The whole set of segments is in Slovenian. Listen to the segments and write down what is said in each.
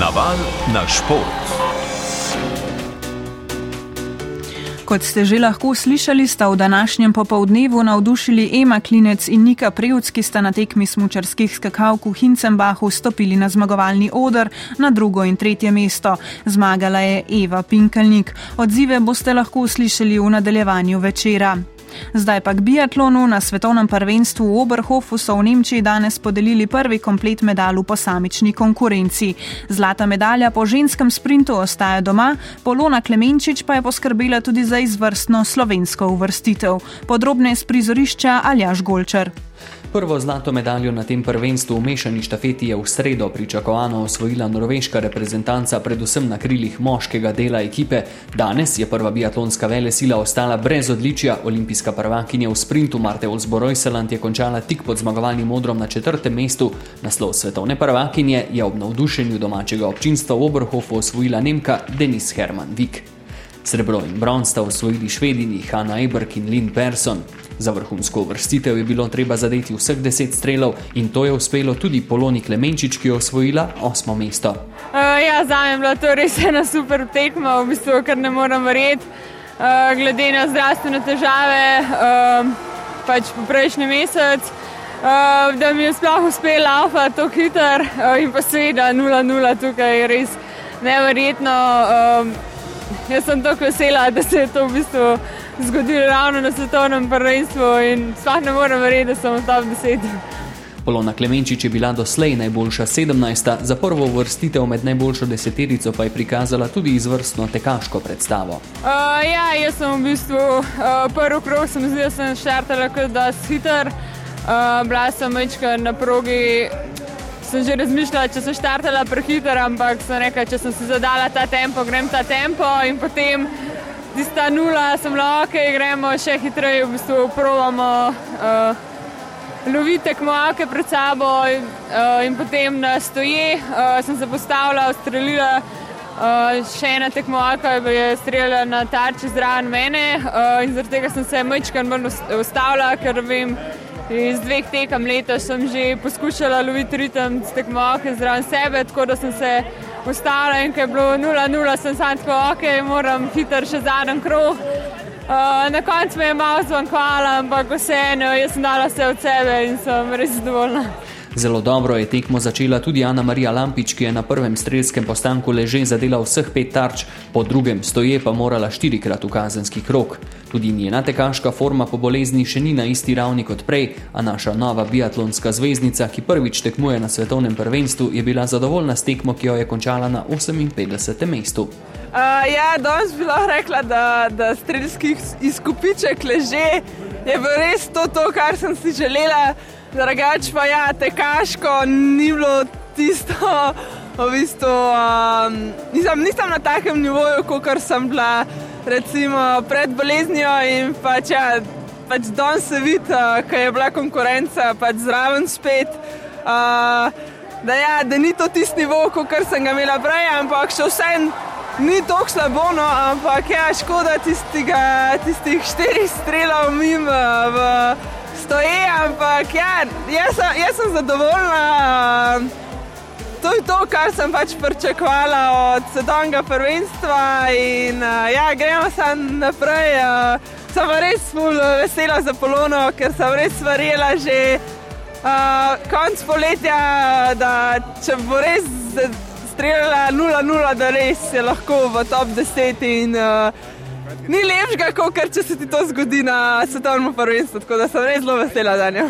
Naval na šport. Kot ste že lahko slišali, sta v današnjem popovdnevu navdušili Ema Klinec in Nika Prevc, ki sta na tekmi smučarskih skakalk v Hincenbachu stopili na zmagovalni odr na drugo in tretje mesto. Zmagala je Eva Pinkalnik. Odzive boste lahko slišali v nadaljevanju večera. Zdaj pa k biatlonu. Na svetovnem prvenstvu v Oberhofu so v Nemčiji danes podelili prvi komplet medalj v posamični konkurenci. Zlata medalja po ženskem sprintu ostaja doma, Polona Klemenčič pa je poskrbela tudi za izvrstno slovensko uvrstitev. Podrobne z prizorišča Aljaš Golčer. Prvo zlato medaljo na tem prvenstvu v mešani štafeti je v sredo pričakovano osvojila norveška reprezentanca, predvsem na krilih moškega dela ekipe. Danes je prva biatlonska vele sila ostala brez odličja. Olimpijska prvakinja v sprintu Marte Olsborojseland je končala tik pod zmagovalnim modrom na četrtem mestu. Naslov svetovne prvakinje je ob navdušenju domačega občinstva v Oberhofu osvojila Nemka Denis Hermann Vik. Srebro in bron sta osvojili švedini Hanna Eberg in Lynn Persson. Za vrhunsko vrstitev je bilo treba zadeti vseh deset strelov in to je uspelo tudi Poloni Klemenčič, ki je osvojila osmo mesto. Uh, ja, za me je bila to res ena super tekma, v bistvu, kar ne morem verjeti, uh, glede na zdravstvene težave, uh, pač po prejšnji mesec. Uh, da mi je sploh uspelo laufati tako hiter uh, in pa seveda 0-0 tukaj je res neverjetno. Uh, jaz sem tako vesela, da se je to v bistvu zgodilo ravno na svetovnem prvenstvu in sploh ne morem verjeti, da sem v top 10. Polona Klemenčič je bila doslej najboljša 17. Za prvo vrstitev med najboljšo deseterico pa je prikazala tudi izvrstno tekaško predstavo. Uh, ja, jaz sem v bistvu uh, prvi krog, sem zdaj sem štartala kot da hiter. Uh, bila sem večkrat na progi, sem že razmišljala, če sem štartala prehiter, ampak sem rekla, če sem si zadala ta tempo, grem ta tempo in potem tista nula, sem lahko, okay, gremo še hitreje, v bistvu provamo uh, loviti tekmovake pred sabo in, uh, in potem na stoje. Uh, sem se postavila, ustrelila. Uh, še ena tekmovaka je streljala na tarči zraven mene uh, in zaradi tega sem se mečkar manj ustavila, ker vem, iz dveh tekem leta sem že poskušala loviti ritem s tekmovake zraven sebe, tako da sem se ustavila in ko je bilo 0-0, sem sam tako, ok, moram hiter še zadnji krog. Uh, na koncu me je malo zvanjkvala, ampak vseeno, jaz sem dala vse od sebe in sem res zadovoljna. Zelo dobro je tekmo začela tudi Ana Marija Lampič, ki je na prvem strelskem postanku leže zadela vseh pet tarč, po drugem stoje pa morala štirikrat v kazenski krok. Tudi njena tekaška forma po bolezni še ni na isti ravni kot prej, a naša nova biatlonska zvezdnica, ki prvič tekmuje na svetovnem prvenstvu, je bila zadovoljna s tekmo, ki jo je končala na 58. mestu. Uh, ja, danes bi lahko rekla, da, da strelski izkupiček leže je bilo res to, to, kar sem si želela. Drugač pa ja, tekaško ni bilo tisto, v bistvu, um, nisem, nisem na takem nivoju, kot sem bila recimo, pred boleznijo pač, ja, pač danes se vidi, uh, ker je bila konkurenca pač zraven spet. Uh, da, ja, da ni to tisti nivo, kot sem ga imela prej, ampak še vsem ni tako slabo, no, ampak ja, škoda tistih štirih strelov mimo. V, stoji, ampak ja, jaz, sem, jaz sem zadovoljna. To je to, kar sem pač pričakovala od svetovnega prvenstva. In, ja, gremo se naprej. Sem res vesela za polono, ker sem res verjela že uh, konc poletja, da če bo res streljala 0-0, da res je lahko v top 10. In, uh, Ni lepšega, kot če se ti to zgodi na svetovnem prvenstvu, tako da sem res zelo vesela za njo.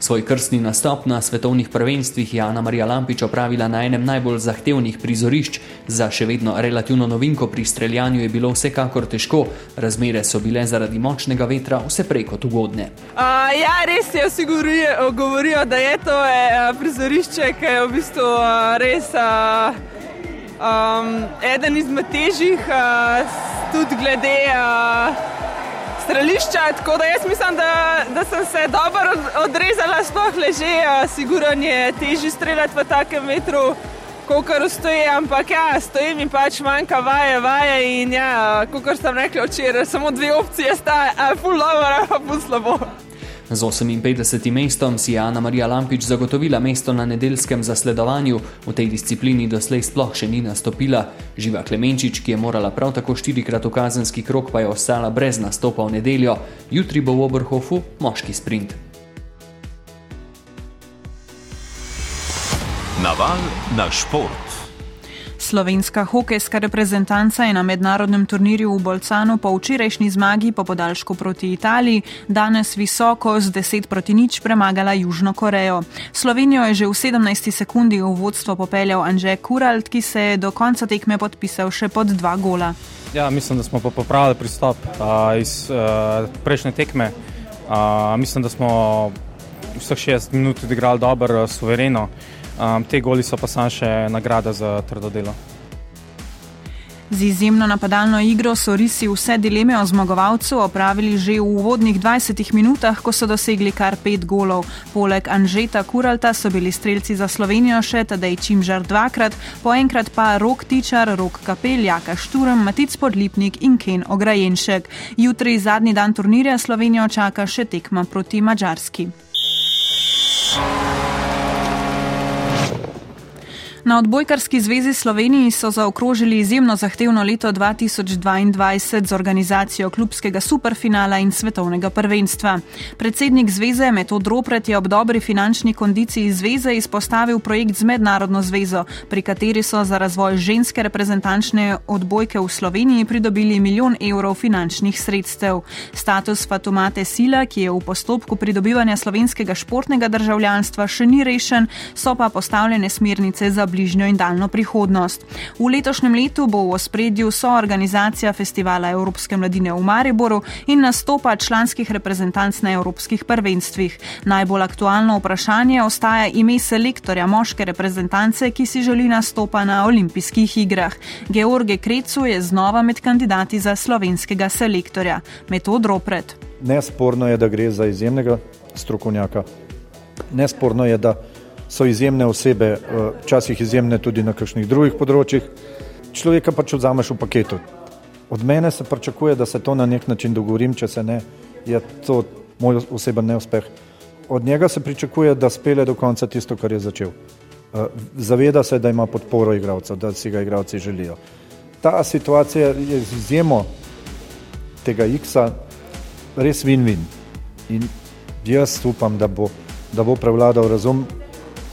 Svoj krstni nastop na svetovnih prvenstvih je Ana Marija Lampič opravila na enem najbolj zahtevnih prizorišč. Za še vedno relativno novinko pri streljanju je bilo vsekakor težko, razmere so bile zaradi močnega vetra vse prej kot ugodne. Uh, ja, res je, vsi govorijo, govorijo, da je to je, uh, prizorišče, ki je v bistvu uh, res. Uh, um, eden izmed težjih, uh, tudi glede uh, strelišča. Tako da jaz mislim, da, da sem se dobro odrezala, sploh leže, uh, sigurno je težje streljati v takem vetru. Kot stoji, ampak ja, stoji mi pač manjka vaje, vaje in ja, kot sem rekel včeraj, samo dve opcije sta, ali full lover ali pa full slabo. Z 58. mestom si je Ana Marija Lampič zagotovila mesto na nedeljskem zasledovanju, v tej disciplini doslej sploh še ni nastopila. Živa Klemenčič, ki je morala prav tako štirikrat v kazenski krok, pa je ostala brez nastopa v nedeljo. Jutri bo v Oberhofu moški sprint. Naval na šport. Slovenska hokejska reprezentanca je na mednarodnem turnirju v Bolcanu po včerajšnji zmagi po podaljšku proti Italiji danes visoko z 10 proti nič premagala Južno Korejo. Slovenijo je že v 17 sekundi v vodstvo popeljal Anže Kuralt, ki se je do konca tekme podpisal še pod dva gola. Ja, mislim, da smo popravili pristop a, iz a, prejšnje tekme. A, mislim, da smo vseh 60 minut odigrali dobro, suvereno. Um, te goli so pa samo še nagrada za trdo delo. Z izjemno napadalno igro so risi vse dileme o zmagovalcu opravili že v uvodnih 20 minutah, ko so dosegli kar pet golov. Poleg Anžeta Kuralta so bili streljci za Slovenijo še Tadej Čimžar dvakrat, po enkrat pa Rok Tičar, Rok Kapel, Jaka Šturm, Matic Podlipnik in Ken Ograjenšek. Jutri, zadnji dan turnirja, Slovenijo čaka še tekma proti Mačarski. Na odbojkarski zvezi Sloveniji so zaokrožili izjemno zahtevno leto 2022 z organizacijo klubskega superfinala in svetovnega prvenstva. Predsednik zveze Metod Ropret je ob dobri finančni kondiciji zveze izpostavil projekt z mednarodno zvezo, pri kateri so za razvoj ženske reprezentančne odbojke v Sloveniji pridobili milijon evrov finančnih sredstev. Status Fatumate Sila, ki je v postopku pridobivanja slovenskega športnega državljanstva, še ni rešen, so pa postavljene smernice za bližnjo in daljno prihodnost. V letošnjem letu bo v ospredju soorganizacija festivala Evropske mladine v Mariboru in nastopa članskih reprezentanc na evropskih prvenstvih. Najbolj aktualno vprašanje ostaja ime selektorja moške reprezentance, ki si želi nastopa na olimpijskih igrah. George Krecu je znova med kandidati za slovenskega selektorja. Metod Ropret. Nesporno je, da gre za izjemnega strokovnjaka. Nesporno je, da so izjemne osebe, eh, včasih izjemne tudi na kakšnih drugih področjih. Človeka pač vzameš v paketu. Od mene se pričakuje, da se to na nek način dogovorim, če se ne, je to moj oseben neuspeh. Od njega se pričakuje, da spele do konca tisto, kar je začel. Eh, zaveda se, da ima podporo igralcev, da si ga igralci želijo. Ta situacija je z izjemo tega X-a res win-win. In jaz upam, da bo, da bo prevladal razum,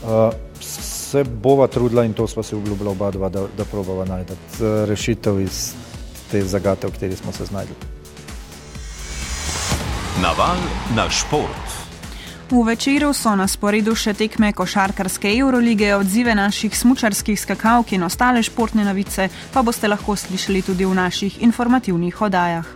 Uh, se bova trudila in to sva se obljubila oba dva, da, da probava najti uh, rešitev iz te zagate, v kateri smo se znašli. Naval na šport. V večeru so na sporedu še tekme košarkarske Eurolige, odzive naših smučarskih skakalk in ostale športne novice, pa boste lahko slišali tudi v naših informativnih oddajah.